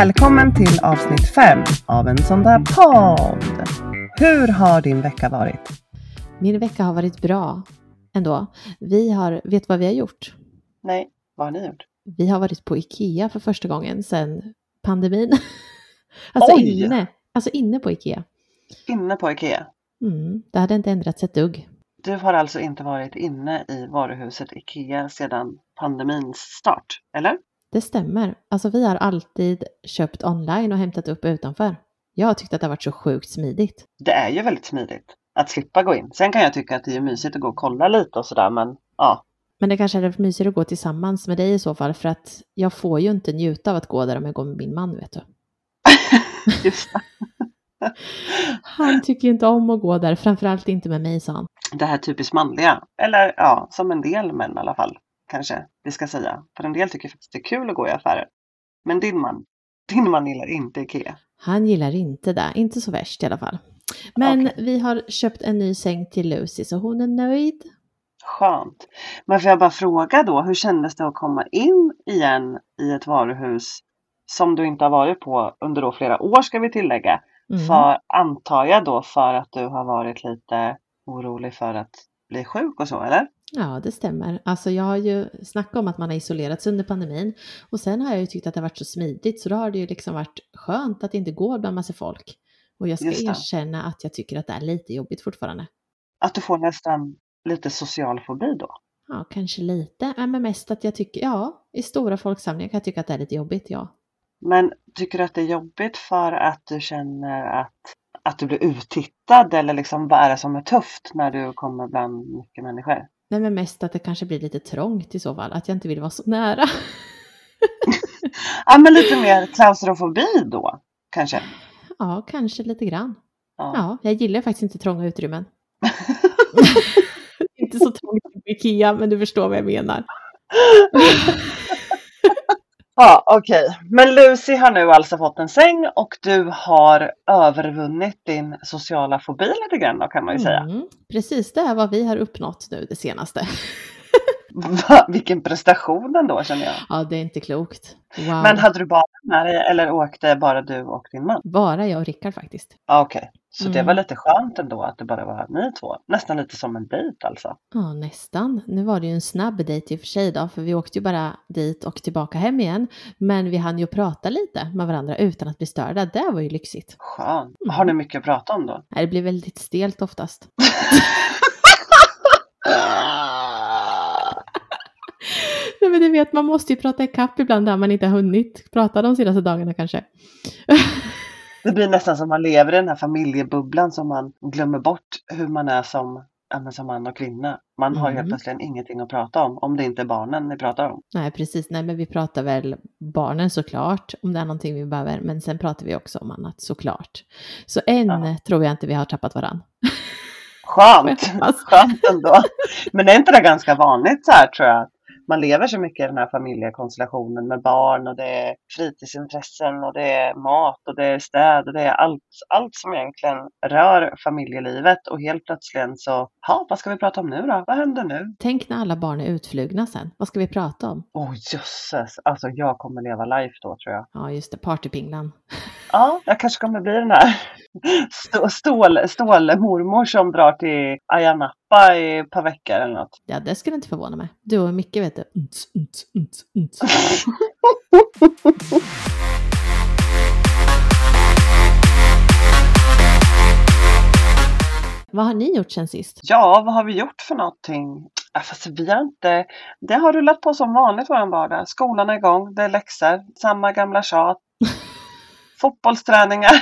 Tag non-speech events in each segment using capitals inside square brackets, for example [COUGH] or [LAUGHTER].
Välkommen till avsnitt 5 av en sån där podd. Hur har din vecka varit? Min vecka har varit bra ändå. Vi har, vet vad vi har gjort? Nej, vad har ni gjort? Vi har varit på Ikea för första gången sedan pandemin. [LAUGHS] alltså, Oj! inne, alltså inne på Ikea. Inne på Ikea. Mm, det hade inte ändrats ett dugg. Du har alltså inte varit inne i varuhuset Ikea sedan pandemins start, eller? Det stämmer. Alltså vi har alltid köpt online och hämtat upp utanför. Jag har tyckt att det har varit så sjukt smidigt. Det är ju väldigt smidigt att slippa gå in. Sen kan jag tycka att det är mysigt att gå och kolla lite och sådär, men ja. Men det kanske är mysigare att gå tillsammans med dig i så fall för att jag får ju inte njuta av att gå där om jag går med min man vet du. [LAUGHS] [LAUGHS] Han tycker inte om att gå där, framförallt inte med mig sa han. det här typiskt manliga. Eller ja, som en del män i alla fall. Kanske vi ska säga. För en del tycker faktiskt det är kul att gå i affärer. Men din man, din man gillar inte Ikea. Han gillar inte det, inte så värst i alla fall. Men Okej. vi har köpt en ny säng till Lucy så hon är nöjd. Skönt. Men får jag bara fråga då, hur kändes det att komma in igen i ett varuhus som du inte har varit på under då flera år ska vi tillägga. Mm. För, antar jag då för att du har varit lite orolig för att bli sjuk och så, eller? Ja, det stämmer. Alltså jag har ju snackat om att man har isolerats under pandemin och sen har jag ju tyckt att det har varit så smidigt så då har det ju liksom varit skönt att det inte går bland massa folk. Och jag ska erkänna att jag tycker att det är lite jobbigt fortfarande. Att du får nästan lite social fobi då? Ja, kanske lite, men mest att jag tycker, ja, i stora folksamlingar kan jag tycka att det är lite jobbigt, ja. Men tycker du att det är jobbigt för att du känner att, att du blir uttittad eller liksom vad är det som är tufft när du kommer bland mycket människor? Nej, men mest att det kanske blir lite trångt i så fall, att jag inte vill vara så nära. Ja, men lite mer klaustrofobi då, kanske? Ja, kanske lite grann. Ja. Ja, jag gillar faktiskt inte trånga utrymmen. [LAUGHS] inte så trångt på Ikea, men du förstår vad jag menar. [LAUGHS] Ja, okej. Men Lucy har nu alltså fått en säng och du har övervunnit din sociala fobi lite grann då kan man ju säga. Mm, precis, det är vad vi har uppnått nu det senaste. Va, [LAUGHS] vilken prestation ändå känner jag. Ja, det är inte klokt. Wow. Men hade du barnen med dig eller åkte bara du och din man? Bara jag och Rickard faktiskt. Ja, okej. Så det Mm. var lite skönt ändå att det bara var ni två. Nästan lite som en dejt alltså. Ja, nästan. Nu var det ju en snabb dejt i och för sig då, för vi åkte ju bara dit och tillbaka hem igen. Men vi hann ju prata lite med varandra utan att bli störda. Det var ju lyxigt. Skönt. Mm. Har ni mycket att prata om då? Nej, Det blir väldigt stelt oftast. [LAUGHS] Nej, men du vet, man måste ju prata ikapp ibland där man inte har hunnit prata de senaste dagarna kanske. [LAUGHS] Det blir nästan som man lever i den här familjebubblan som man glömmer bort hur man är som, ja, som man och kvinna. Man har helt Mm. plötsligt ingenting att prata om, om det inte är barnen ni pratar om. Nej, precis. Nej, men vi pratar väl barnen såklart, om det är någonting vi behöver. Men sen pratar vi också om annat såklart. Så än Ja. tror jag inte vi har tappat varann. Skönt! [LAUGHS] Skönt ändå. Men är inte det ganska vanligt så här tror jag? Man lever så mycket i den här familjekonstellationen med barn och det är fritidsintressen och det är mat och det är städ och det är allt, allt som egentligen rör familjelivet och helt plötsligt så, ja vad ska vi prata om nu då? Vad händer nu? Tänk när alla barn är utflugna sen. Vad ska vi prata om? Åh oh, jösses, alltså jag kommer leva life då tror jag. Ja, just det, partypinglan. [LAUGHS] Ja, jag kanske kommer bli den här stå- stål, stålmormor som drar till Ayia Napa i ett par veckor eller något. Ja, det skulle inte förvåna mig. Du och Micke vet du. Unts, unts, unts, unts. [LAUGHS] Vad har ni gjort sen sist? Ja, vad har vi gjort för någonting? Ja, fast vi har inte... Det har rullat på som vanligt vår vardag. Skolan är igång, det är läxor, samma gamla tjat. [LAUGHS] Fotbollsträningar. [LAUGHS]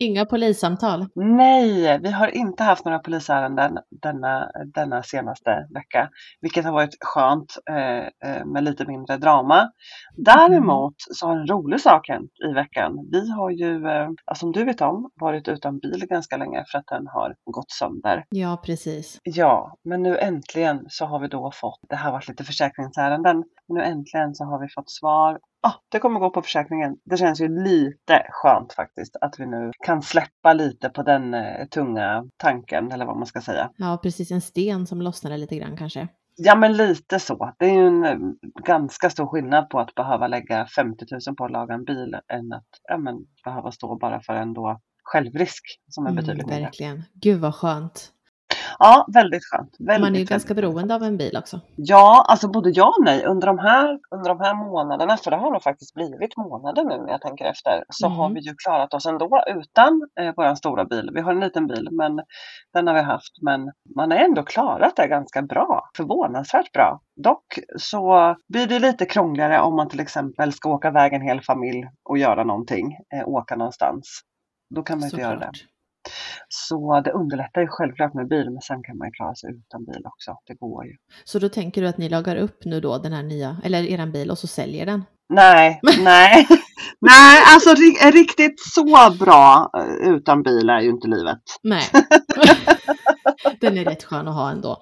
Inga polissamtal. Nej, vi har inte haft några polisärenden denna, denna senaste vecka, vilket har varit skönt eh, eh, med lite mindre drama. Däremot så har en rolig sak hänt i veckan. Vi har ju, eh, som du vet om, varit utan bil ganska länge för att den har gått sönder. Ja, precis. Ja, men nu äntligen så har vi då fått, det här har varit lite försäkringsärenden, men nu äntligen så har vi fått svar. Ah, det kommer gå på försäkringen. Det känns ju lite skönt faktiskt att vi nu kan släppa lite på den eh, tunga tanken eller vad man ska säga. Ja, precis. En sten som lossnade lite grann kanske. Ja men lite så. Det är ju en eh, ganska stor skillnad på att behöva lägga 50 000 på att laga en bil än att ja, men, behöva stå bara för en då självrisk som är betydligt mm, mindre. Verkligen. Gud vad skönt. Ja, väldigt skönt. Väldigt, Man är ju ganska beroende av en bil också. Ja, alltså både ja och nej. Under de här, under de här månaderna, för det har nog faktiskt blivit månader nu när jag tänker efter, så har Mm. vi ju klarat oss ändå utan eh, vår stora bil. Vi har en liten bil, men den har vi haft. Men man har ändå klarat det ganska bra. Förvånansvärt bra. Dock så blir det lite krångligare om man till exempel ska åka iväg en hel familj och göra någonting, eh, åka någonstans. Då kan man inte göra det. Så det underlättar ju självklart med bil, men sen kan man ju klara sig utan bil också. Det går ju. Så då tänker du att ni lagar upp nu då den här nya, eller eran bil och så säljer den? Nej, [LAUGHS] nej. nej, alltså ri- riktigt så bra eh, utan bil är ju inte livet. Nej. [LAUGHS] den är rätt skön att ha ändå.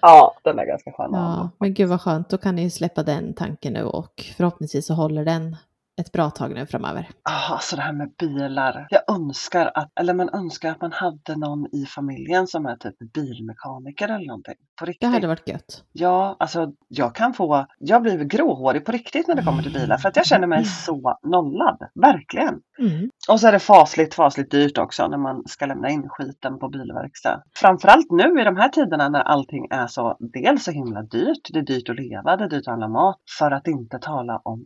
Ja, den är ganska skön att ha. Ja, men gud vad skönt. Då kan ni släppa den tanken nu och förhoppningsvis så håller den ett bra tag nu framöver. Ah, alltså det här med bilar. Jag önskar att, eller man önskar att man hade någon i familjen som är typ bilmekaniker eller någonting. På Det riktigt. hade varit gött. Ja, alltså jag kan få, jag blir gråhårig på riktigt när det kommer till bilar för att jag känner mig så nollad. Verkligen. Mm. Och så är det fasligt, fasligt dyrt också när man ska lämna in skiten på bilverkstad. Framförallt nu i de här tiderna när allting är så, dels så himla dyrt, det är dyrt att leva, det är dyrt att handla mat, för att inte tala om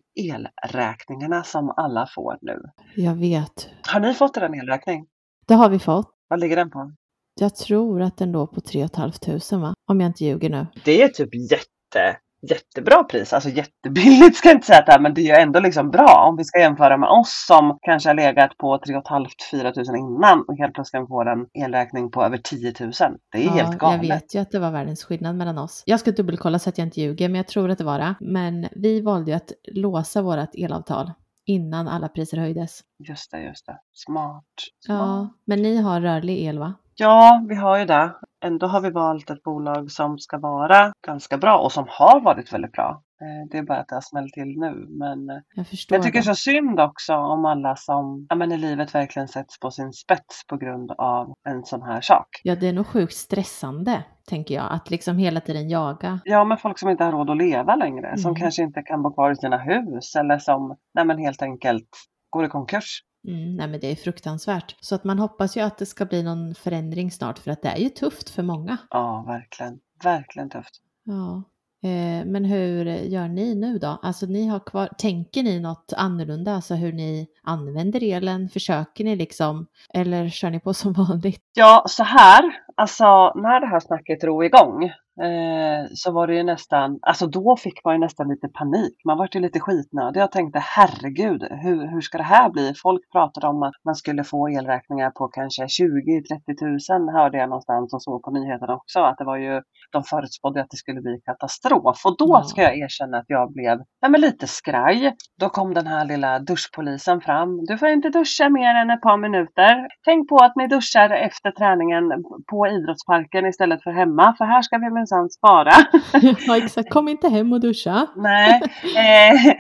elräkningarna som alla får nu. Jag vet. Har ni fått er en elräkning? Det har vi fått. Vad ligger den på? Jag tror att den låg på 3 500 va? Om jag inte ljuger nu. Det är typ jätte, jättebra pris. Alltså jättebilligt ska jag inte säga att det är, men det är ändå liksom bra om vi ska jämföra med oss som kanske har legat på 3 500-4 000 innan och helt plötsligt får en elräkning på över 10 000. Det är helt jag galet. vet ju att det var världens skillnad mellan oss. Jag ska dubbelkolla så att jag inte ljuger, men jag tror att det var det. Men vi valde ju att låsa vårt elavtal innan alla priser höjdes. Just det, just det. Smart. Ja, Smart. men ni har rörlig el va? Ja, vi har ju det. Ändå har vi valt ett bolag som ska vara ganska bra och som har varit väldigt bra. Eh, Det är bara att det har smällt till nu. Men eh, Jag jag tycker det. så synd också om alla som ja, men i livet verkligen sätts på sin spets på grund av en sån här sak. Ja, det är nog sjukt stressande, tänker jag, att liksom hela tiden jaga. Ja, men folk som inte har råd att leva längre, som Mm. kanske inte kan bo kvar i sina hus eller som nej, men helt enkelt går i konkurs. Mm, nej, men det är fruktansvärt. Så att man hoppas ju att det ska bli någon förändring snart, för att det är ju tufft för många. Ja, verkligen. Verkligen tufft. Ja. Eh, men hur gör ni nu då? Alltså ni har kvar, tänker ni något annorlunda, alltså hur ni använder elen? Försöker ni liksom, eller kör ni på som [LAUGHS] vanligt? Ja, så här, alltså när det här snacket drog igång eh, så var det ju nästan, alltså då fick man ju nästan lite panik. Man var ju lite skitnödig. Jag tänkte herregud, hur, hur ska det här bli? Folk pratade om att man skulle få elräkningar på kanske 20-30 000 hörde jag någonstans och så på nyheterna också. Att det var ju, de förutspådde att det skulle bli katastrof. Och då ska jag erkänna att jag blev ja, men lite skraj. Då kom den här lilla duschpolisen fram. Du får inte duscha mer än ett par minuter. Tänk på att ni duschar efter träningen på idrottsparken istället för hemma. För här ska vi minsann spara. [LAUGHS] ja, exakt. Kom inte hem och duscha. Nej, eh,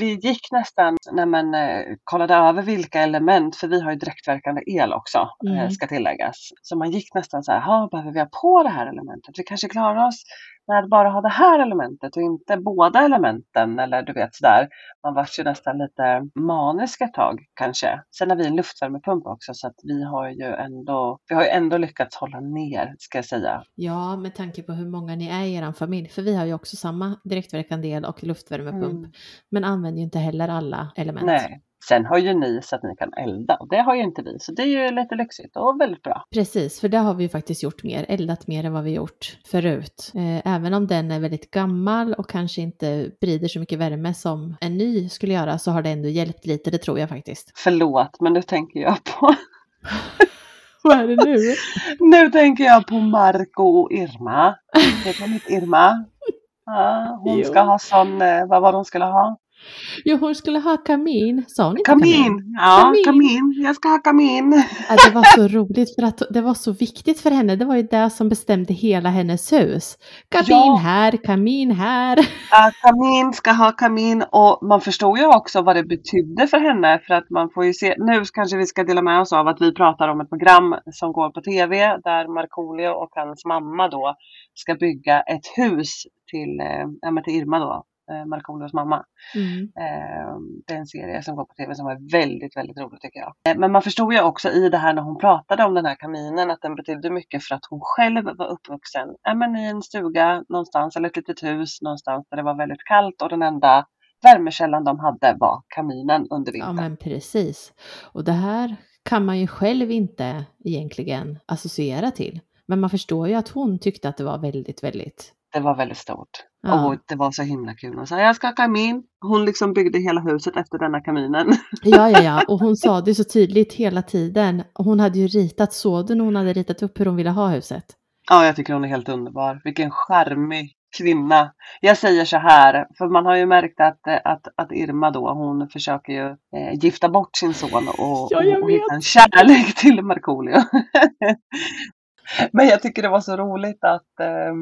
vi gick nästan, nej men, eh, kollade över vilka element, för vi har ju direktverkande el också, eh, Mm. ska tilläggas. Så man gick nästan så här, "Ha, behöver vi ha på det här elementet? Vi kanske klarar oss med att bara ha det här elementet och inte båda elementen eller du vet sådär. Man var ju nästan lite manisk ett tag kanske. Sen har vi en luftvärmepump också så att vi har ju ändå, vi har ju ändå lyckats hålla ner ska jag säga. Ja, med tanke på hur många ni är i er familj. För vi har ju också samma direktverkande el och luftvärmepump. Mm. Men använder ju inte heller alla element. Nej. Sen har ju ni så att ni kan elda och det har ju inte vi. Så det är ju lite lyxigt och väldigt bra. Precis, för det har vi ju faktiskt gjort mer, eldat mer än vad vi gjort förut. Eh, även om den är väldigt gammal och kanske inte sprider så mycket värme som en ny skulle göra så har det ändå hjälpt lite, det tror jag faktiskt. Förlåt, men nu tänker jag på [LAUGHS] Vad är det nu? Nu tänker jag på Marco och Irma. Heter hon inte Irma? Ja, hon Jo. ska ha sån, eh, vad var det hon skulle ha? Jo, hon skulle ha kamin. Sa hon inte Kamin! kamin? Ja, Kamin. kamin. Jag ska ha kamin. Ja, det var så roligt för att det var så viktigt för henne. Det var ju det som bestämde hela hennes hus. Kamin Ja. här, kamin här. Att kamin ska ha kamin och man förstod ju också vad det betydde för henne för att man får ju se, nu kanske vi ska dela med oss av att vi pratar om ett program som går på tv där Markoolio och hans mamma då ska bygga ett hus till, ja, men till Irma då, Markoolios mamma. Mm. Eh, Det är en serie som går på tv som är väldigt, väldigt rolig tycker jag. Eh, Men man förstod ju också i det här när hon pratade om den här kaminen att den betydde mycket för att hon själv var uppvuxen ja, men i en stuga någonstans eller ett litet hus någonstans där det var väldigt kallt och den enda värmekällan de hade var kaminen under Ja, vintern. men precis. Och det här kan man ju själv inte egentligen associera till. Men man förstår ju att hon tyckte att det var väldigt, väldigt... Det var väldigt stort. Ja, Och det var så himla kul. Hon sa jag ska ha kamin. Hon liksom byggde hela huset efter denna kaminen. [LAUGHS] ja, ja, ja. Och hon sa det så tydligt hela tiden. Hon hade ju ritat, såg du när hon hade ritat upp hur hon ville ha huset? Ja, jag tycker hon är helt underbar. Vilken charmig kvinna. Jag säger så här, för man har ju märkt att, att, att Irma då, hon försöker ju eh, gifta bort sin son och, Ja, och hitta en kärlek till Markoolio. [LAUGHS] Men jag tycker det var så roligt att, eh,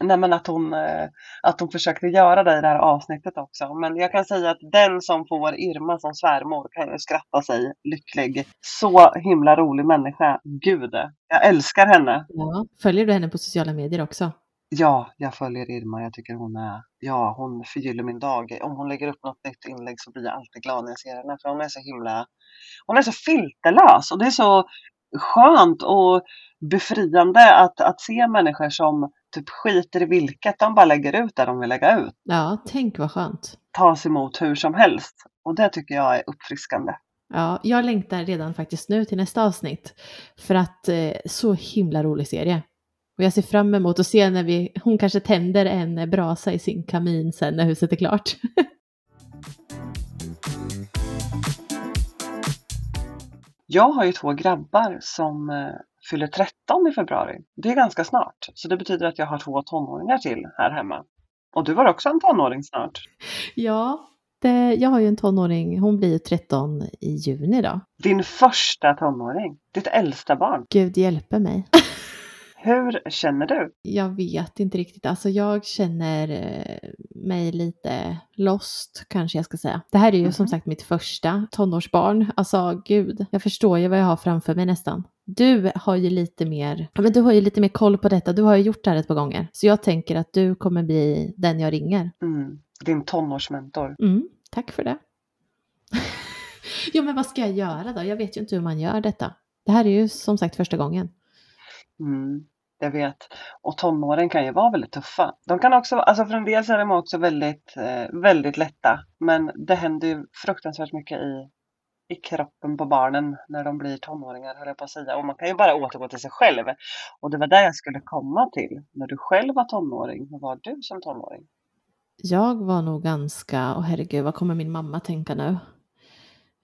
nej men att, hon, eh, att hon försökte göra det i det här avsnittet också. Men jag kan säga att den som får Irma som svärmor kan ju skratta sig lycklig. Så himla rolig människa. Gud, jag älskar henne. Ja. Följer du henne på sociala medier också? Ja, jag följer Irma. Jag tycker hon är, ja, hon förgyller min dag. Om hon lägger upp något nytt inlägg så blir jag alltid glad när jag ser henne. För hon är så himla, hon är så filterlös och det är så skönt och befriande att, att se människor som typ skiter i vilket de bara lägger ut där de vill lägga ut. Ja, tänk vad skönt. Tas emot hur som helst. Och det tycker jag är uppfriskande. Ja, jag längtar redan faktiskt nu till nästa avsnitt. För att eh, så himla rolig serie. Och jag ser fram emot att se när vi, hon kanske tänder en brasa i sin kamin sen när huset är klart. [LAUGHS] Jag har ju två grabbar som eh, fyller 13 i februari. Det är ganska snart. Så det betyder att jag har två tonåringar till här hemma. Och du har också en tonåring snart. ja, det, jag har ju en tonåring, hon blir ju 13 i juni då. Din första tonåring. Ditt äldsta barn. Gud hjälper mig. [LAUGHS] Hur känner du? Jag vet inte riktigt, alltså jag känner eh, mig lite lost kanske jag ska säga. Det här är ju som Mhm. sagt mitt första tonårsbarn. Alltså gud, jag förstår ju vad jag har framför mig nästan. Du har ju lite mer, ja, men du har ju lite mer koll på detta, du har ju gjort det här ett par gånger. Så jag tänker att du kommer bli den jag ringer. Mm. Din tonårsmentor. Mm, tack för det. [LAUGHS] jo men vad ska jag göra då? Jag vet ju inte hur man gör detta. Det här är ju som sagt första gången. Mm. Jag vet. Och tonåren kan ju vara väldigt tuffa. De kan också, alltså för en del så är de också väldigt, eh, väldigt lätta. Men det händer ju fruktansvärt mycket i, i kroppen på barnen när de blir tonåringar höll jag på att säga. Och man kan ju bara återgå till sig själv. Och det var där jag skulle komma till. När du själv var tonåring, hur var du som tonåring? Jag var nog ganska, och herregud vad kommer min mamma tänka nu?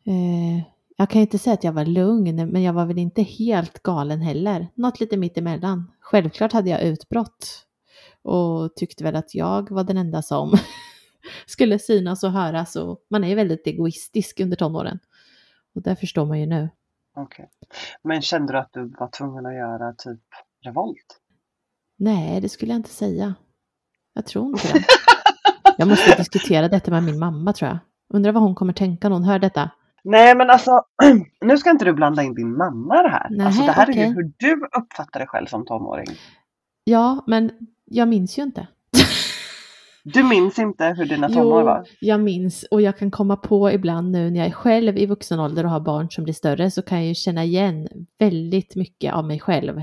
Eh, jag kan inte säga att jag var lugn, men jag var väl inte helt galen heller. Något lite mitt emellan. Självklart hade jag utbrott och tyckte väl att jag var den enda som [LAUGHS] skulle synas och höras och man är ju väldigt egoistisk under tonåren. Och det förstår man ju nu. Okej. Men kände du att du var tvungen att göra typ revolt? Nej, det skulle jag inte säga. Jag tror inte det. Jag måste [LAUGHS] diskutera detta med min mamma tror jag. Undrar vad hon kommer tänka när hon hör detta. Nej men alltså, [CLEARS THROAT] nu ska inte du blanda in din mamma i det här. Nej, alltså det här är okej. ju hur du uppfattar dig själv som tonåring. Ja, men jag minns ju inte. [LAUGHS] Du minns inte hur dina tonår var? jag minns och jag kan komma på ibland nu när jag är själv i vuxen ålder och har barn som blir större så kan jag ju känna igen väldigt mycket av mig själv.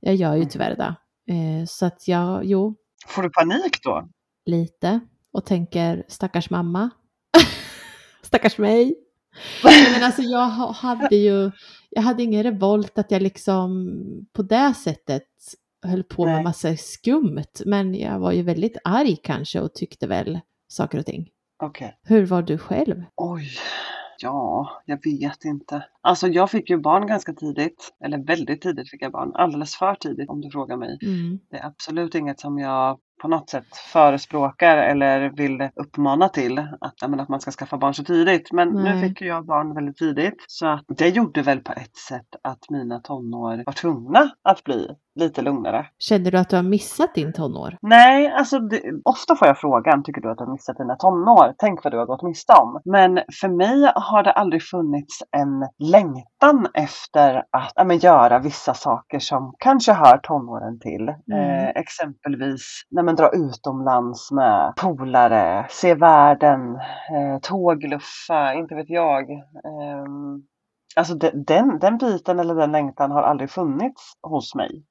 Jag gör ju Mm. tyvärr det. Eh, så att jag, jo, Får du panik då? lite och tänker stackars mamma. [LAUGHS] stackars mig. Men alltså jag ha- hade ju, jag hade ingen revolt att jag liksom på det sättet höll på med Nej. massa skumt. Men jag var ju väldigt arg kanske och tyckte väl saker och ting. Okej. Hur var du själv? Oj. Ja, jag vet inte. Alltså jag fick ju barn ganska tidigt. Eller väldigt tidigt fick jag barn. Alldeles för tidigt om du frågar mig. Mm. Det är absolut inget som jag på något sätt förespråkar eller vill uppmana till att, menar, att man ska skaffa barn så tidigt. Men Nej. nu fick jag barn väldigt tidigt så att det gjorde väl på ett sätt att mina tonår var tvungna att bli lite lugnare. Känner du att du har missat din tonår? Nej, alltså det, ofta får jag frågan, tycker du att du har missat dina tonår? Tänk vad du har gått miste om. Men för mig har det aldrig funnits en längtan efter att ja, men, göra vissa saker som kanske hör tonåren till. Mm. Eh, exempelvis när man drar utomlands med polare, se världen, eh, tågluffa, inte vet jag. Ehm, alltså de, den, den biten eller den längtan har aldrig funnits hos mig.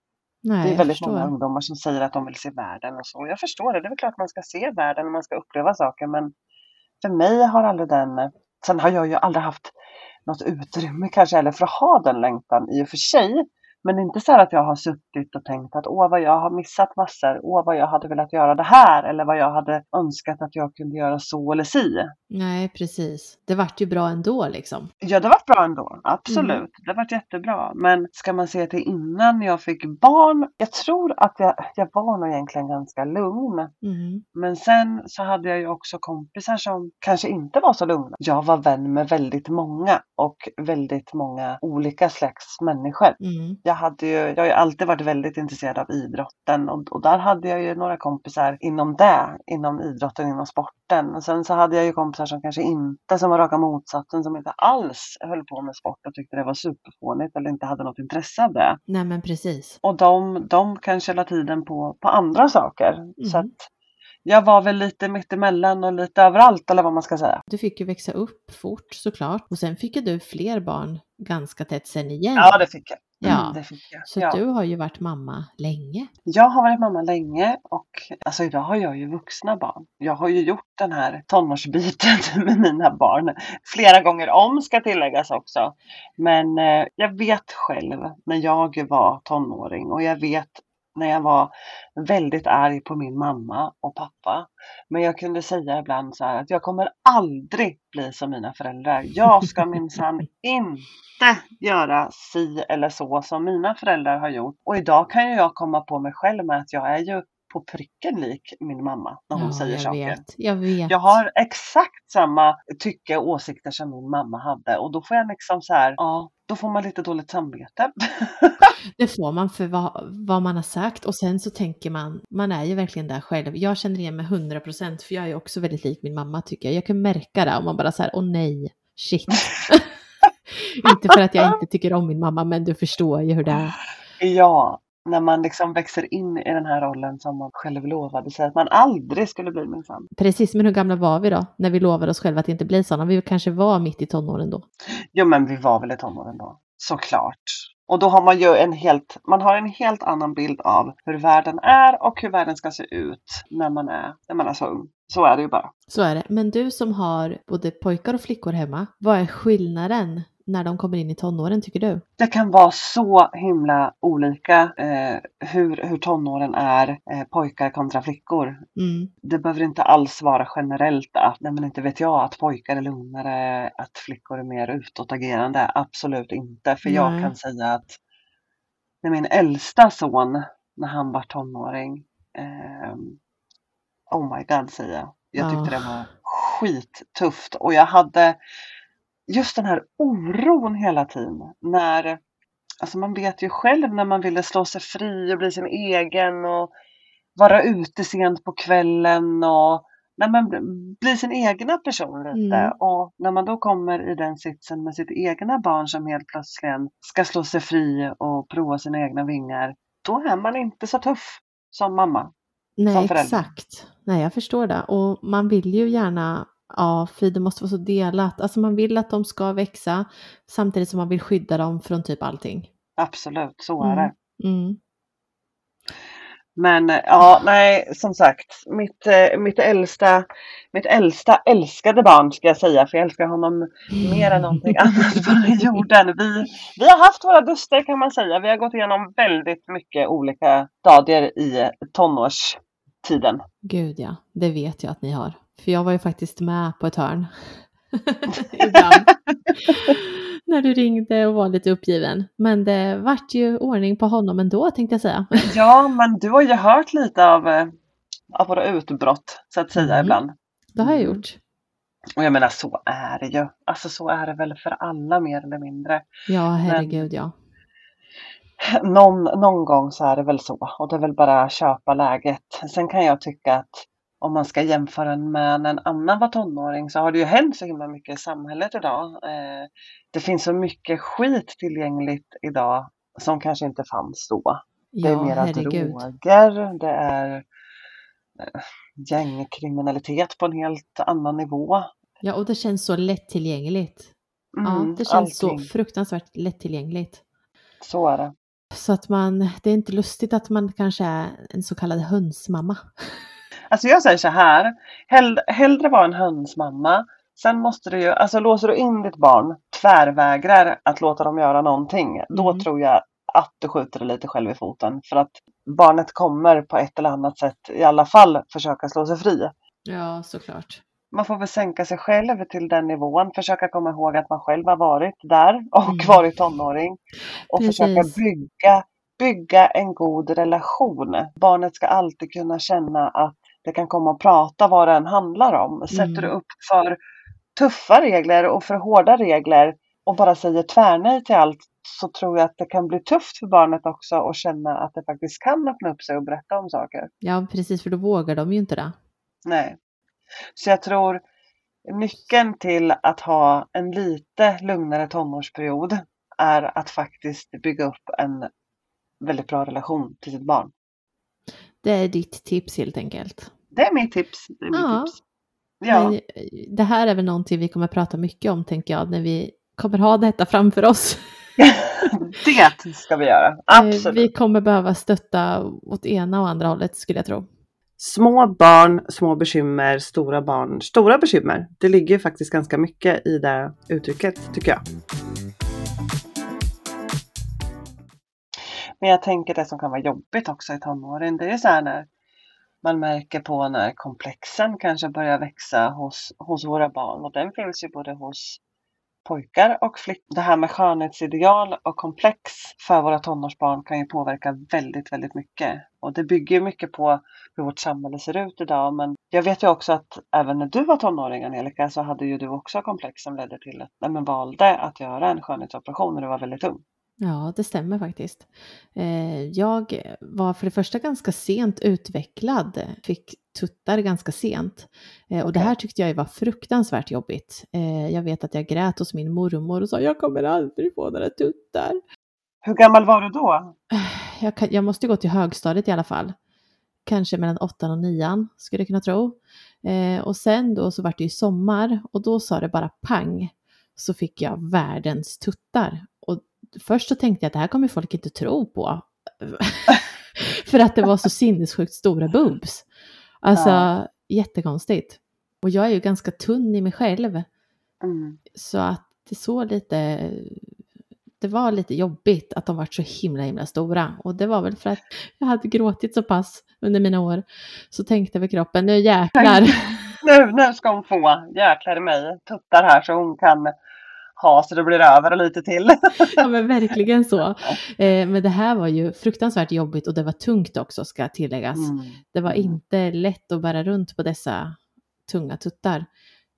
Nej, Det är väldigt många ungdomar som säger att de vill se världen och så. Jag förstår det. Det är väl klart man ska se världen och man ska uppleva saker. Men för mig har aldrig den... Sen har jag ju aldrig haft något utrymme kanske heller för att ha den längtan i och för sig. Men inte så att jag har suttit och tänkt att åh vad jag har missat massor. Åh vad jag hade velat göra det här. Eller vad jag hade önskat att jag kunde göra så eller si. Nej, precis. Det vart ju bra ändå liksom. Ja, det var bra ändå. Absolut. Det var jättebra. Men ska man se till innan jag fick barn. Jag tror att jag, jag var nog egentligen ganska lugn. Mm. Men sen så hade jag ju också kompisar som kanske inte var så lugna. Jag var vän med väldigt många och väldigt många olika slags människor. Mm. Jag, hade ju, jag har ju alltid varit väldigt intresserad av idrotten och, och där hade jag ju några kompisar inom det, inom idrotten, inom sporten. Och sen så hade jag ju kompisar som kanske inte, som var raka motsatsen, som inte alls höll på med sport och tyckte det var superfånigt eller inte hade något intresse av det. Nej, men precis. Och de, de kanske la tiden på, på andra saker. Så Mm. att jag var väl lite mittemellan och lite överallt eller vad man ska säga. Du fick ju växa upp fort såklart. Och sen fick ju du fler barn ganska tätt sen igen. Ja, det fick jag. Ja. Mm, det fick jag. Så ja. du har ju varit mamma länge. Jag har varit mamma länge och alltså idag har jag ju vuxna barn. Jag har ju gjort den här tonårsbiten [LAUGHS] med mina barn flera gånger om ska tilläggas också. Men eh, jag vet själv när jag var tonåring och jag vet när jag var väldigt arg på min mamma och pappa. Men jag kunde säga ibland så här att jag kommer aldrig bli som mina föräldrar. Jag ska [LAUGHS] minsann inte göra si eller så som mina föräldrar har gjort. Och idag kan ju jag komma på mig själv med att jag är ju på pricken lik min mamma när hon säger jag saker. vet. Jag vet. Jag har exakt samma tycke och åsikter som min mamma hade och då får jag liksom så här, ja, då får man lite dåligt samvete. [LAUGHS] Det får man för vad, vad man har sagt och sen så tänker man, man är ju verkligen där själv. Jag känner igen mig 100% för jag är också väldigt lik min mamma tycker jag. Jag kan märka det om man bara så här, åh nej, shit. [LAUGHS] [LAUGHS] inte för att jag inte tycker om min mamma men du förstår ju hur det är. Ja, när man liksom växer in i den här rollen som man själv lovade sig att man aldrig skulle bli minsann. Precis, men hur gamla var vi då? När vi lovade oss själva att inte bli sådana. Vi kanske var mitt i tonåren då. Jo, men vi var väl i tonåren då. Såklart. Och då har man ju en helt, man har en helt annan bild av hur världen är och hur världen ska se ut när man är, när man är så ung. Så är det ju bara. Så är det. Men du som har både pojkar och flickor hemma, vad är skillnaden när de kommer in i tonåren tycker du? Det kan vara så himla olika eh, hur, hur tonåren är eh, pojkar kontra flickor. Mm. Det behöver inte alls vara generellt att, nej men inte vet jag, att pojkar är lugnare, att flickor är mer utåtagerande. Absolut inte. För jag Nej. kan säga att när min äldsta son, när han var tonåring, eh, oh my god säger jag. Jag tyckte Ja. det var skittufft och jag hade just den här oron hela tiden när Alltså man vet ju själv när man ville slå sig fri och bli sin egen och vara ute sent på kvällen och när man bl- blir sin egna person lite. Mm. Och när man då kommer i den sitsen med sitt egna barn som helt plötsligt ska slå sig fri och prova sina egna vingar. Då är man inte så tuff som mamma. Nej, Som exakt. Nej, jag förstår det. Och man vill ju gärna, ja, för det måste vara så delat. Alltså man vill att de ska växa samtidigt som man vill skydda dem från typ allting. Absolut, så är Mm. det. Mm. Men eh, ja, nej, som sagt, mitt, eh, mitt, äldsta, mitt äldsta älskade barn ska jag säga, för jag älskar honom mer än någonting annat [LAUGHS] på den jorden. Vi, vi har haft våra duster kan man säga. Vi har gått igenom väldigt mycket olika stadier i tonårstiden. Gud ja, det vet jag att ni har. För jag var ju faktiskt med på ett hörn. [LAUGHS] Ibland. När du ringde och var lite uppgiven. Men det vart ju ordning på honom ändå tänkte jag säga. Ja, men du har ju hört lite av, eh, av våra utbrott så att säga Mm. ibland. Det har jag Mm. gjort. Och jag menar så är det ju. Alltså så är det väl för alla mer eller mindre. Ja, herregud ja. Någon, någon gång så är det väl så och det är väl bara köpa läget. Sen kan jag tycka att om man ska jämföra med när en annan var tonåring så har det ju hänt så himla mycket i samhället idag. Eh, det finns så mycket skit tillgängligt idag som kanske inte fanns då. Det är Ja, mera herregud. droger, det är eh, gängkriminalitet på en helt annan nivå. Ja, och det känns så lättillgängligt. Ja, Mm, det känns så allting. fruktansvärt lättillgängligt. Så är det. Så att man, det är inte lustigt att man kanske är en så kallad hönsmamma. Alltså jag säger så här, hell, hellre vara en hönsmamma. Sen måste du ju, alltså låser du in ditt barn, tvärvägrar att låta dem göra någonting. Då Mm. tror jag att du skjuter dig lite själv i foten. För att barnet kommer på ett eller annat sätt i alla fall försöka slå sig fri. Ja, såklart. Man får väl sänka sig själv till den nivån, försöka komma ihåg att man själv har varit där och Mm. varit tonåring. Och försöka Precis. bygga, bygga en god relation. Barnet ska alltid kunna känna att det kan komma och prata vad det än handlar om. Sätter Mm. du upp för tuffa regler och för hårda regler och bara säger tvärnej till allt så tror jag att det kan bli tufft för barnet också att känna att det faktiskt kan öppna upp sig och berätta om saker. Ja, precis, för då vågar de ju inte det. Nej. Så jag tror nyckeln till att ha en lite lugnare tonårsperiod är att faktiskt bygga upp en väldigt bra relation till sitt barn. Det är ditt tips helt enkelt. Det är mitt tips. Det är mitt Ja. tips. Ja, Men eh, det här är väl någonting vi kommer prata mycket om, tänker jag, när vi kommer ha detta framför oss. [LAUGHS] det ska vi göra. Eh, Absolut. Vi kommer behöva stötta åt ena och andra hållet, skulle jag tro. Små barn, små bekymmer, stora barn, stora bekymmer. Det ligger faktiskt ganska mycket i det uttrycket tycker jag. Men jag tänker det som kan vara jobbigt också i tonåren, det är så här när man märker på när komplexen kanske börjar växa hos, hos våra barn och den finns ju både hos pojkar och flickor. Det här med skönhetsideal och komplex för våra tonårsbarn kan ju påverka väldigt, väldigt mycket. Och det bygger ju mycket på hur vårt samhälle ser ut idag. Men jag vet ju också att även när du var tonåring Angelica så hade ju du också komplex som ledde till att nej, men valde att göra en skönhetsoperation när du var väldigt ung. Ja, det stämmer faktiskt. Eh, Jag var för det första ganska sent utvecklad, fick tuttar ganska sent. Eh, Och det här tyckte jag var fruktansvärt jobbigt. Eh, Jag vet att jag grät hos min mormor och sa jag kommer aldrig få några tuttar. Hur gammal var du då? [SIGHS] Jag, kan, jag måste gå till högstadiet i alla fall. Kanske mellan åttan och nian skulle jag kunna tro. Och sen då så var det ju sommar och då sa det bara pang. Så fick jag världens tuttar. Först så tänkte jag att det här kommer folk inte tro på. [LAUGHS] För att det var så sinnessjukt stora boobs. Alltså Ja. jättekonstigt. Och jag är ju ganska tunn i mig själv. Mm. Så att det såg lite, det var lite jobbigt att de var så himla himla stora. Och det var väl för att jag hade gråtit så pass under mina år. Så tänkte väl kroppen, nu jäklar. [LAUGHS] Nu, nu ska hon få, jäklar i mig, tuttar här så hon kan ha så det blir över och lite till. [LAUGHS] ja men verkligen så. Eh, men det här var ju fruktansvärt jobbigt och det var tungt också ska tilläggas. Mm. Det var inte lätt att bära runt på dessa tunga tuttar.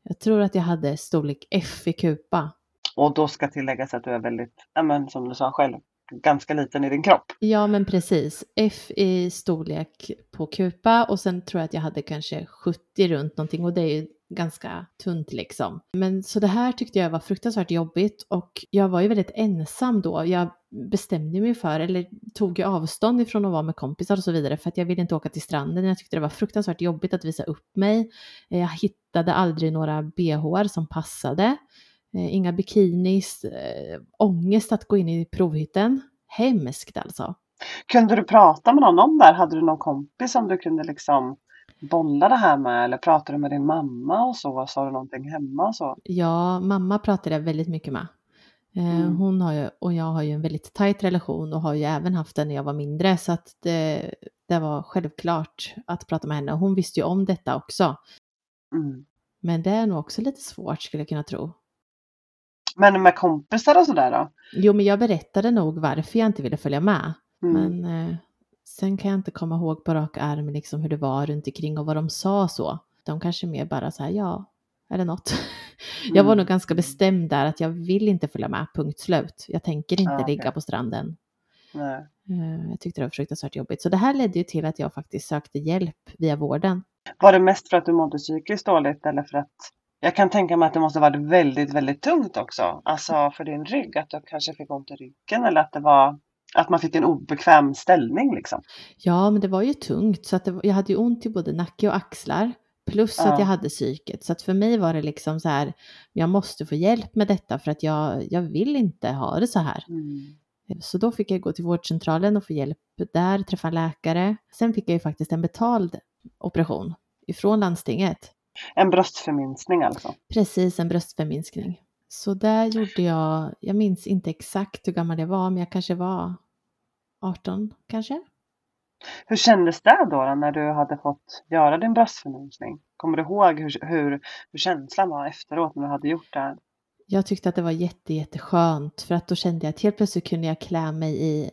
Jag tror att jag hade storlek F i kupa. Och då ska tilläggas att du är väldigt, ja, men, som du sa själv, ganska liten i din kropp. Ja men precis. F i storlek på kupa och sen tror jag att jag hade kanske 70 runt någonting och det är ju ganska tunt liksom. Men så det här tyckte jag var fruktansvärt jobbigt och jag var ju väldigt ensam då. Jag bestämde mig för, eller tog ju avstånd ifrån att vara med kompisar och så vidare för att jag ville inte åka till stranden. Jag tyckte det var fruktansvärt jobbigt att visa upp mig. Eh, jag hittade aldrig några bhar som passade. Eh, inga bikinis, eh, ångest att gå in i provhytten. Hemskt alltså. Kunde du prata med någon om det här? Hade du någon kompis som du kunde liksom bolla det här med? Eller pratade du med din mamma och så? Sa du någonting hemma och så? Ja, mamma pratade jag väldigt mycket med. Eh, Mm. Hon har ju, och jag har ju en väldigt tajt relation och har ju även haft den när jag var mindre så att det, det var självklart att prata med henne. Och Hon visste ju om detta också. Mm. Men det är nog också lite svårt skulle jag kunna tro. Men med kompisar och sådär då? Jo, men jag berättade nog varför jag inte ville följa med. Mm. Men eh, Sen kan jag inte komma ihåg på rak arm liksom hur det var runt omkring och vad de sa så. De kanske mer bara så här, ja, eller något. [LAUGHS] Jag var Mm. nog ganska bestämd där att jag vill inte följa med, punkt slut. Jag tänker inte Ja, okej. ligga på stranden. Nej. Eh, Jag tyckte det var fruktansvärt jobbigt. Så det här ledde ju till att jag faktiskt sökte hjälp via vården. Var det mest för att du mådde psykiskt dåligt eller för att jag kan tänka mig att det måste varit väldigt, väldigt tungt också. Alltså för din rygg, att du kanske fick ont i ryggen eller att det var att man fick en obekväm ställning liksom. Ja, men det var ju tungt så att det, jag hade ju ont i både nacke och axlar. Plus Ja. att jag hade psyket. Så att för mig var det liksom så här, jag måste få hjälp med detta för att jag, jag vill inte ha det så här. Mm. Så då fick jag gå till vårdcentralen och få hjälp där, träffa läkare. Sen fick jag ju faktiskt en betald operation ifrån landstinget. En bröstförminskning alltså. Precis, en bröstförminskning. Så där gjorde jag, jag minns inte exakt hur gammal jag var, men jag kanske var 18 kanske. Hur kändes det då, när du hade fått göra din bröstförminskning? Kommer du ihåg hur, hur, hur känslan var efteråt när du hade gjort det? Jag tyckte att det var jätte, jätteskönt för att då kände jag att helt plötsligt kunde jag klä mig i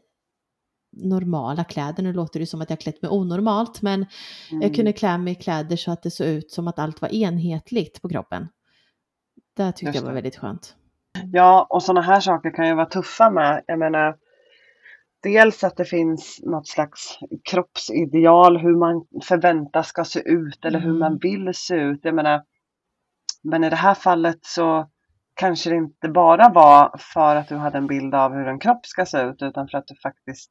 normala kläder. Nu låter det som att jag klätt mig onormalt, men Mm. jag kunde klä mig i kläder så att det såg ut som att allt var enhetligt på kroppen. Det tyckte jag var väldigt skönt. Ja, och sådana här saker kan ju vara tuffa med. Jag menar, dels att det finns något slags kroppsideal, hur man förväntas ska se ut eller hur Mm. man vill se ut. Jag menar, men i det här fallet så kanske det inte bara var för att du hade en bild av hur en kropp ska se ut utan för att du faktiskt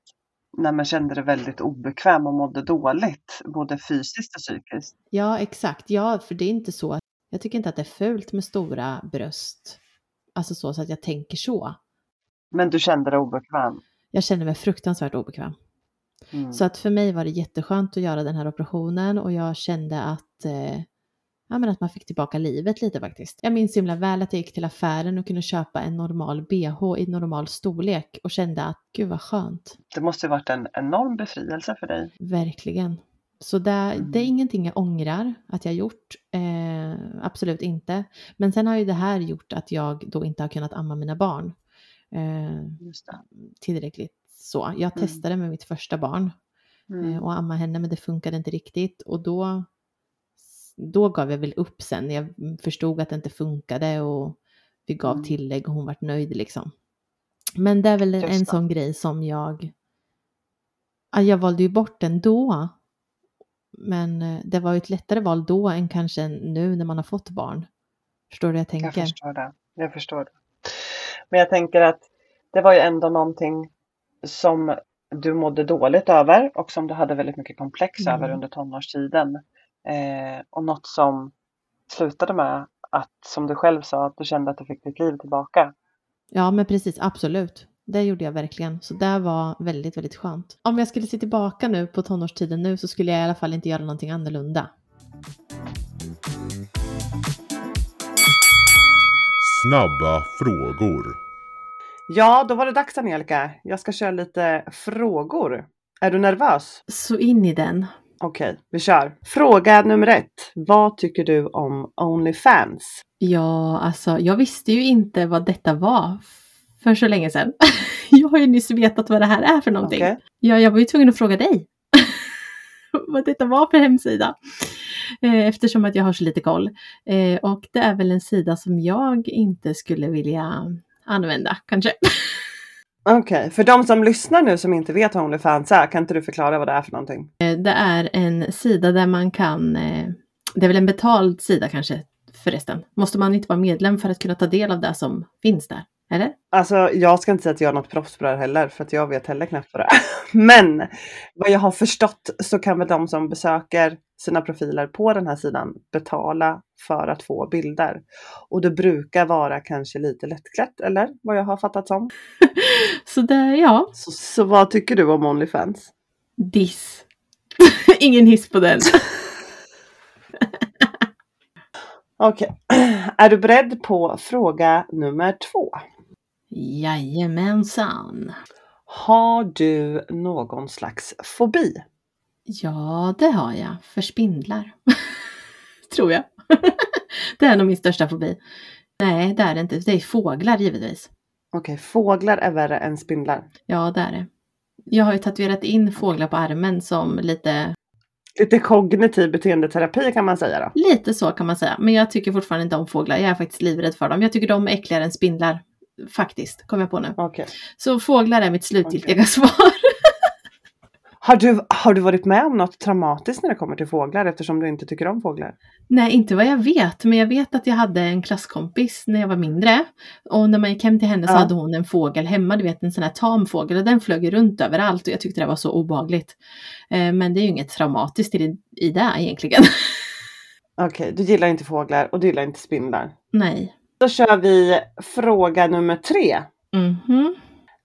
när man kände dig väldigt obekväm och mådde dåligt, både fysiskt och psykiskt. Ja, exakt. Ja, för det är inte så att jag tycker inte att det är fult med stora bröst. Alltså så, så att jag tänker så. Men du kände dig obekväm. Jag känner mig fruktansvärt obekväm. Mm. Så att för mig var det jätteskönt att göra den här operationen och jag kände att, eh, ja, men att man fick tillbaka livet lite faktiskt. Jag minns himla väl att jag gick till affären och kunde köpa en normal bh i normal storlek och kände att gud vad skönt. Det måste varit en enorm befrielse för dig. Verkligen. Så det, Mm. det är ingenting jag ångrar att jag gjort. Eh, absolut inte. Men sen har ju det här gjort att jag då inte har kunnat amma mina barn. Eh, tillräckligt så. Jag Mm. testade med mitt första barn Mm. eh, och amma henne men det funkade inte riktigt. Och då, då gav jag väl upp sen. Jag förstod att det inte funkade och vi gav Mm. tillägg och hon vart nöjd liksom. Men det är väl Just en sån grej som jag... Ja, jag valde ju bort den då. Men eh, det var ju ett lättare val då än kanske nu när man har fått barn. Förstår du hur jag Jag tänker? förstår det. Jag förstår det. Men jag tänker att det var ju ändå någonting som du mådde dåligt över och som du hade väldigt mycket komplex Mm. över under tonårstiden. Eh, och något som slutade med att, som du själv sa, att du kände att du fick ditt liv tillbaka. Ja, men precis, absolut. Det gjorde jag verkligen. Så det var väldigt, väldigt skönt. Om jag skulle se tillbaka nu på tonårstiden nu så skulle jag i alla fall inte göra någonting annorlunda. Snabba frågor. Ja, då var det dags Angelica. Jag ska köra lite frågor. Är du nervös? Så in i den. Okej, vi kör. Fråga nummer ett. Vad tycker du om Onlyfans? Ja, alltså jag visste ju inte vad detta var för så länge sedan. [LAUGHS] jag har ju nyss vetat vad det här är för någonting. Okej. Ja, jag var ju tvungen att fråga dig [LAUGHS] vad detta var för hemsida. Eh, Eftersom att jag har så lite koll. Eh, Och det är väl en sida som jag inte skulle vilja använda kanske. [LAUGHS] Okej, för de som lyssnar nu som inte vet vad Onlyfans är, kan inte du förklara vad det är för någonting? Eh, Det är en sida där man kan, det är väl en betald sida kanske förresten. Måste man inte vara medlem för att kunna ta del av det som finns där? Eller? Alltså, jag ska inte säga att jag är något proffs på det här heller, för att jag vet heller knappt vad det är. [LAUGHS] Men vad jag har förstått så kan väl de som besöker sina profiler på den här sidan betala för att få bilder. Och det brukar vara kanske lite lättklätt, eller vad jag har fattat som. [LAUGHS] Så det, ja, Så, så vad tycker du om Onlyfans? diss. [LAUGHS] Ingen hiss på den. Okej, [CLEARS THROAT] är du beredd på fråga nummer två? Jajamensan. Har du någon slags fobi? Ja, det har jag. För spindlar. [LAUGHS] Tror jag. [LAUGHS] det är nog min största fobi. Nej, det är det inte. Det är fåglar givetvis. Okej, fåglar är värre än spindlar. Ja, det är det. Jag har ju tatuerat in fåglar på armen som lite, Lite kognitiv beteendeterapi kan man säga då. lite så kan man säga. Men jag tycker fortfarande inte om fåglar. Jag är faktiskt livrädd för dem. Jag tycker de är äckligare än spindlar. Faktiskt, kom jag på nu. Okej. Så fåglar är mitt slutgiltiga Okej. svar. [LAUGHS] Har, du, har du varit med om något traumatiskt när det kommer till fåglar eftersom du inte tycker om fåglar? Nej, inte vad jag vet, men jag vet att jag hade en klasskompis när jag var mindre. Och när man gick hem till henne så Ja. hade hon en fågel hemma, du vet en sån här tam fågel och den flög runt överallt och jag tyckte det var så obagligt. Eh, men det är ju inget traumatiskt i, i det egentligen. [LAUGHS] Okej, du gillar inte fåglar och du gillar inte spindlar. Nej. Då kör vi fråga nummer tre. Mhm.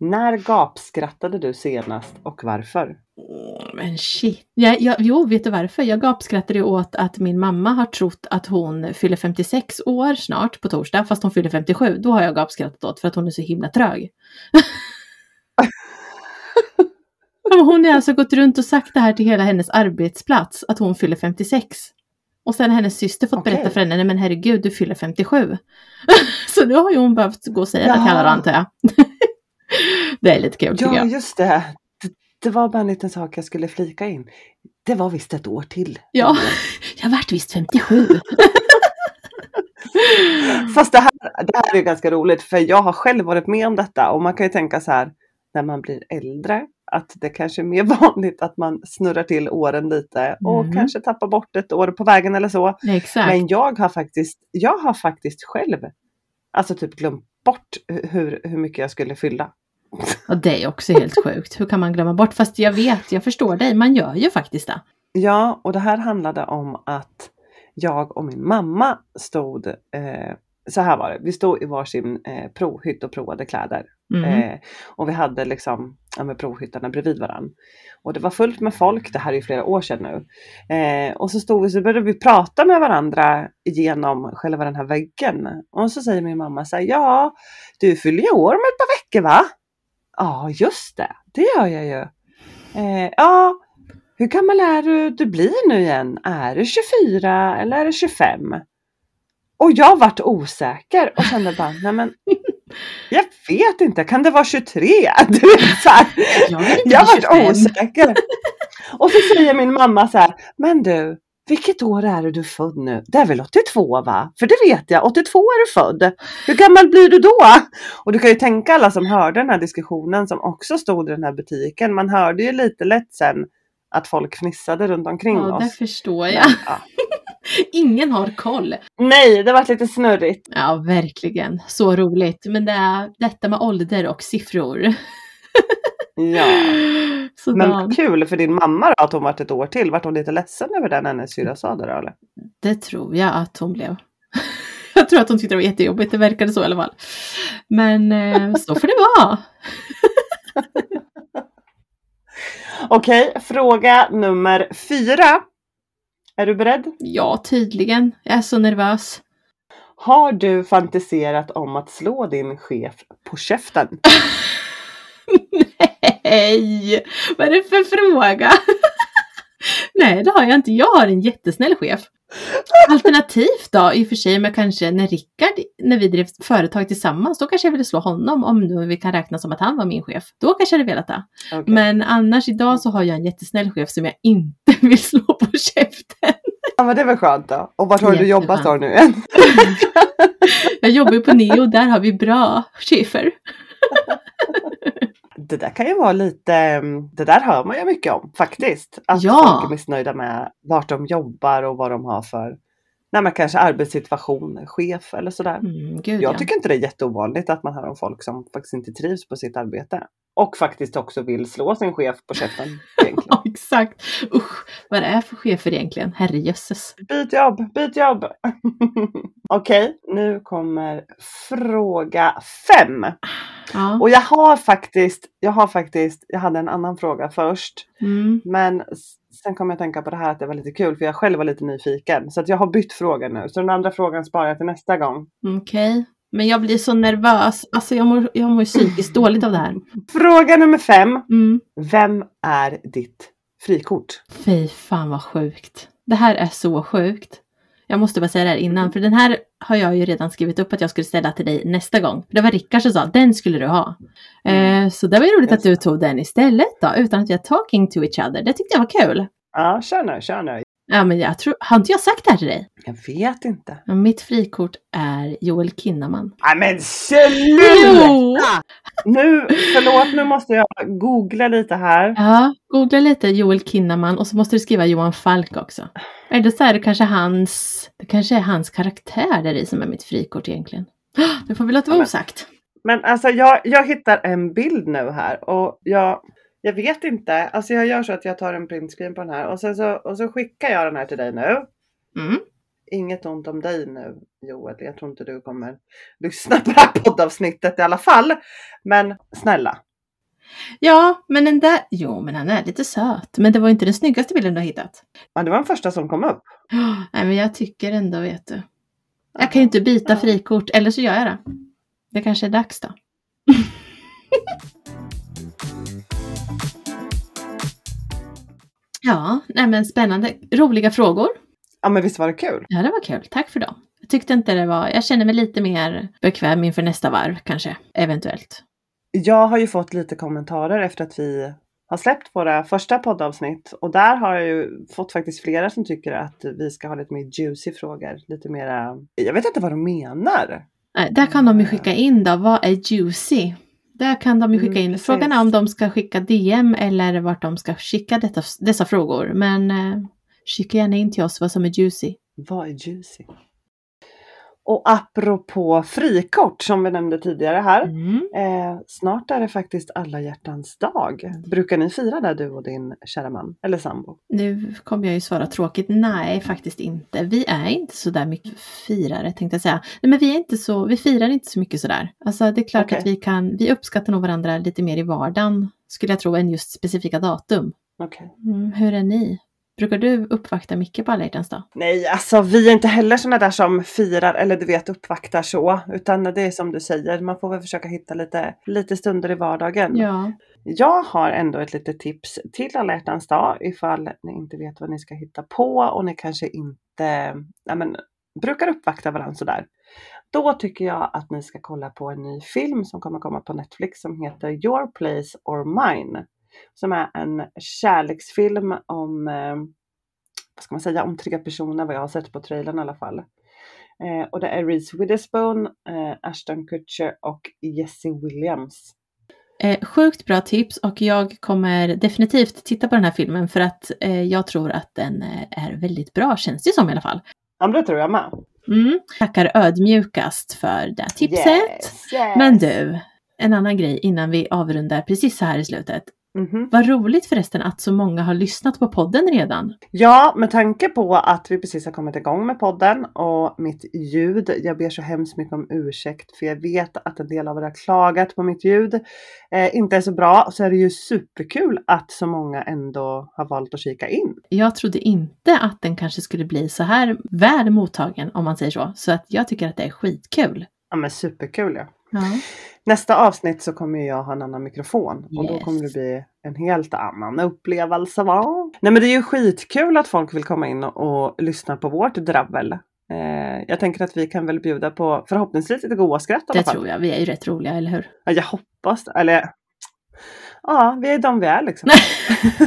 När gapskrattade du senast och varför? Åh, Men shit. Jag, jag, jo, vet du varför? Jag gapskrattade åt att min mamma har trott att hon fyller 56 år snart på torsdag, fast hon fyller 57. Då har jag gapskrattat åt för att hon är så himla trög. [LAUGHS] Hon har alltså gått runt och sagt det här till hela hennes arbetsplats, att hon fyller 56. Och sen har hennes syster fått Okej. berätta för henne, nej men herregud, du fyller 57. [LAUGHS] så nu har ju hon behövt gå och säga det till alla antar jag. [LAUGHS] det är lite kul tycker Ja, jag. just det. det. Det var bara en liten sak jag skulle flika in. Det var visst ett år till. Ja, [LAUGHS] jag vart visst 57. Fast det här, det här är ganska roligt för jag har själv varit med om detta och man kan ju tänka så här när man blir äldre att det kanske är mer [LAUGHS] vanligt att man snurrar till åren lite och Mm. kanske tappar bort ett år på vägen eller så. Exakt. Men jag har faktiskt, jag har faktiskt själv alltså typ glömt bort hur, hur mycket jag skulle fylla. Och det är också helt [LAUGHS] sjukt. Hur kan man glömma bort? Fast jag vet, jag förstår dig. Man gör ju faktiskt det. Ja, och det här handlade om att jag och min mamma stod, eh, så här var det, vi stod i varsin eh, provhytt och provade kläder. Mm. Eh, och vi hade liksom ja, med provhyttarna bredvid varandra. Och det var fullt med folk, det här är ju flera år sedan nu. Eh, och så stod vi så började vi prata med varandra genom själva den här väggen. Och så säger min mamma så här, ja du fyller ju år om ett par veckor va? Ja just det, det gör jag ju. Eh, ja, hur gammal är du, du blir nu igen? Är du 24 eller är du 25? Och jag vart osäker och kände bara, nej men jag vet inte, kan det vara 23? [LAUGHS] Du vet, så här. Jag vart 25. osäker. Och så säger min mamma så här, men du, vilket år är det du född nu? Det är väl 82 va? För det vet jag, 82 är du född. Hur gammal blir du då? Och du kan ju tänka alla som hörde den här diskussionen som också stod i den här butiken. Man hörde ju lite lätt sen att folk fnissade runt omkring Ja, det oss. förstår Men, jag. ja. [LAUGHS] Ingen har koll. Nej, det var lite snurrigt. Ja, verkligen. Så roligt. Men det är detta med ålder och siffror. [LAUGHS] Ja. [LAUGHS] Sådär. Men kul för din mamma då, att hon varit ett år till. Vart hon lite ledsen över den hennes syrra sa det då eller? Det tror jag att hon blev. Jag tror att hon tyckte det var jättejobbigt, det verkade så i alla fall. Men eh, så får det vara. Okej, fråga nummer fyra. Är du beredd? Ja, tydligen. Jag är så nervös. Har du fantiserat om att slå din chef på käften? [LAUGHS] Nej! Vad är det för fråga? [LAUGHS] Nej, det har jag inte. Jag har en jättesnäll chef. Alternativt då, i och för sig, men kanske när Rickard, när vi drev företag tillsammans, då kanske jag ville slå honom om nu vi kan räkna som att han var min chef. Då kanske jag hade velat det. Okej. Men annars idag så har jag en jättesnäll chef som jag inte [LAUGHS] vill slå på käften. Ja, men det väl skönt då. Och vart har du Jätteskönt. jobbat då nu igen? [LAUGHS] Jag jobbar ju på Neo, där har vi bra chefer. [LAUGHS] Det där kan ju vara lite, mm, det där hör man ju mycket om faktiskt. Att Ja. folk är missnöjda med vart de jobbar och vad de har för, nej men kanske arbetssituation, chef eller sådär. Mm, gud, Jag ja. tycker inte det är jätteovanligt att man hör om folk som faktiskt inte trivs på sitt arbete. Och faktiskt också vill slå sin chef på käften. [LAUGHS] Ja, exakt. Usch, vad det är för chefer egentligen? Herrejösses. Byt jobb, byt jobb! [LAUGHS] Okej, nu kommer fråga fem. Ja. Och jag har faktiskt, jag har faktiskt, jag hade en annan fråga först. Mm. Men sen kom jag att tänka på det här att det var lite kul för jag själv var lite nyfiken. Så att jag har bytt fråga nu. Så den andra frågan sparar jag till nästa gång. Okej. Men jag blir så nervös. Alltså jag mår, jag mår psykiskt [CLEARS THROAT] dåligt av det här. Fråga nummer fem. Mm. Vem är ditt frikort? Fy fan vad sjukt. Det här är så sjukt. Jag måste bara säga det här innan, för den här har jag ju redan skrivit upp att jag skulle ställa till dig nästa gång. Det var Rickard som sa, den skulle du ha. Eh, så det var ju roligt att du tog den istället då, utan att vi är talking to each other. Det tyckte jag var kul. Ja, kör nu, kör nu. Ja, men jag tror, har inte jag sagt det här till dig? Jag vet inte. Ja, Mitt frikort är Joel Kinnaman. Nej men sluta! Nu, förlåt, nu måste jag googla lite här. Ja, googla lite Joel Kinnaman och så måste du skriva Johan Falk också. Eller så är det kanske hans, det kanske är hans karaktär där i som är mitt frikort egentligen. Det får vi låta vara men- osagt. Men alltså jag, jag hittar en bild nu här och jag, jag vet inte. Alltså jag gör så att jag tar en printscreen på den här och sen så, och så skickar jag den här till dig nu. Mm. Inget ont om dig nu Joel. Jag tror inte du kommer lyssna på det här poddavsnittet i alla fall. Men snälla. Ja, men den där, jo men han är lite söt. Men det var inte den snyggaste bilden du har hittat. Ja, det var den första som kom upp. Nej men jag tycker ändå, vet du. Jag kan ju inte byta frikort, eller så gör jag det. Det kanske är dags då. [LAUGHS] ja, nej men spännande. Roliga frågor. Ja men visst var det kul? Ja, det var kul. Tack för dem. Jag tyckte inte det var, jag känner mig lite mer bekväm inför nästa varv kanske, eventuellt. Jag har ju fått lite kommentarer efter att vi har släppt våra första poddavsnitt och där har jag ju fått faktiskt flera som tycker att vi ska ha lite mer juicy frågor. Lite mera, jag vet inte vad de menar. Där kan de ju skicka in då, vad är juicy? Där kan de ju skicka Mm, in. precis. Frågan om de ska skicka DM eller vart de ska skicka detta, dessa frågor. Men eh, skicka gärna in till oss vad som är juicy. Vad är juicy? Och apropå frikort som vi nämnde tidigare här. Mm. Eh, snart är det faktiskt alla hjärtans dag. Brukar ni fira det du och din kära man eller sambo? Nu kommer jag ju svara tråkigt. Nej, faktiskt inte. Vi är inte så där mycket firare tänkte jag säga. Nej, men vi är inte så, vi firar inte så mycket sådär. Alltså det är klart Okej. att vi kan, vi uppskattar nog varandra lite mer i vardagen, skulle jag tro, än just specifika datum. Okej. Mm, hur är ni? Brukar du uppvakta Micke på alla dag? Nej, alltså vi är inte heller såna där som firar eller du vet uppvaktar så. Utan det är som du säger, man får väl försöka hitta lite, lite stunder i vardagen. Ja. Jag har ändå ett litet tips till alla hjärtans dag ifall ni inte vet vad ni ska hitta på och ni kanske inte ja, men, brukar uppvakta varandra sådär. Då tycker jag att ni ska kolla på en ny film som kommer komma på Netflix som heter Your Place or Mine. Som är en kärleksfilm om, eh, vad ska man säga, om tre personer vad jag har sett på trailern i alla fall. Eh, och det är Reese Witherspoon, eh, Ashton Kutcher och Jesse Williams. Eh, sjukt bra tips och jag kommer definitivt titta på den här filmen för att eh, jag tror att den eh, är väldigt bra, känns det som i alla fall. Ja, det tror jag med. Mm. Tackar ödmjukast för det tipset. Yes, yes. Men du, en annan grej innan vi avrundar precis så här i slutet. Mhm. Vad roligt förresten att så många har lyssnat på podden redan. Ja, med tanke på att vi precis har kommit igång med podden och mitt ljud. Jag ber så hemskt mycket om ursäkt för jag vet att en del av er har klagat på mitt ljud. Eh, inte är så bra så är det ju superkul att så många ändå har valt att kika in. Jag trodde inte att den kanske skulle bli så här väl mottagen om man säger så. Så att jag tycker att det är skitkul. Ja men superkul ja. Ja. Nästa avsnitt så kommer jag ha en annan mikrofon och då Yes. kommer det bli en helt annan upplevelse va? Nej men det är ju skitkul att folk vill komma in och, lyssna på vårt drabbel. Eh, jag tänker att vi kan väl bjuda på förhoppningsvis lite goa skratt Det tror jag. Vi är ju rätt roliga, eller hur? Ja, jag hoppas det. Eller ja, vi är de vi är liksom. [LAUGHS]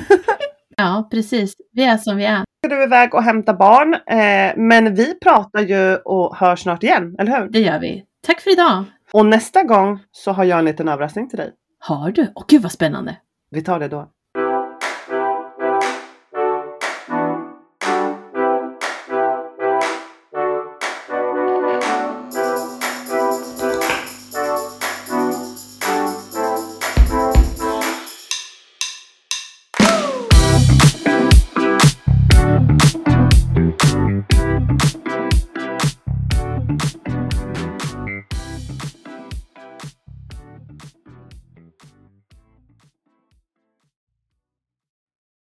[LAUGHS] Ja, precis. Vi är som vi är. Ska du iväg och hämta barn. Eh, men vi pratar ju och hörs snart igen, eller hur? Det gör vi. Tack för idag! Och nästa gång så har jag en liten överraskning till dig. Har du? Åh gud vad spännande! Vi tar det då.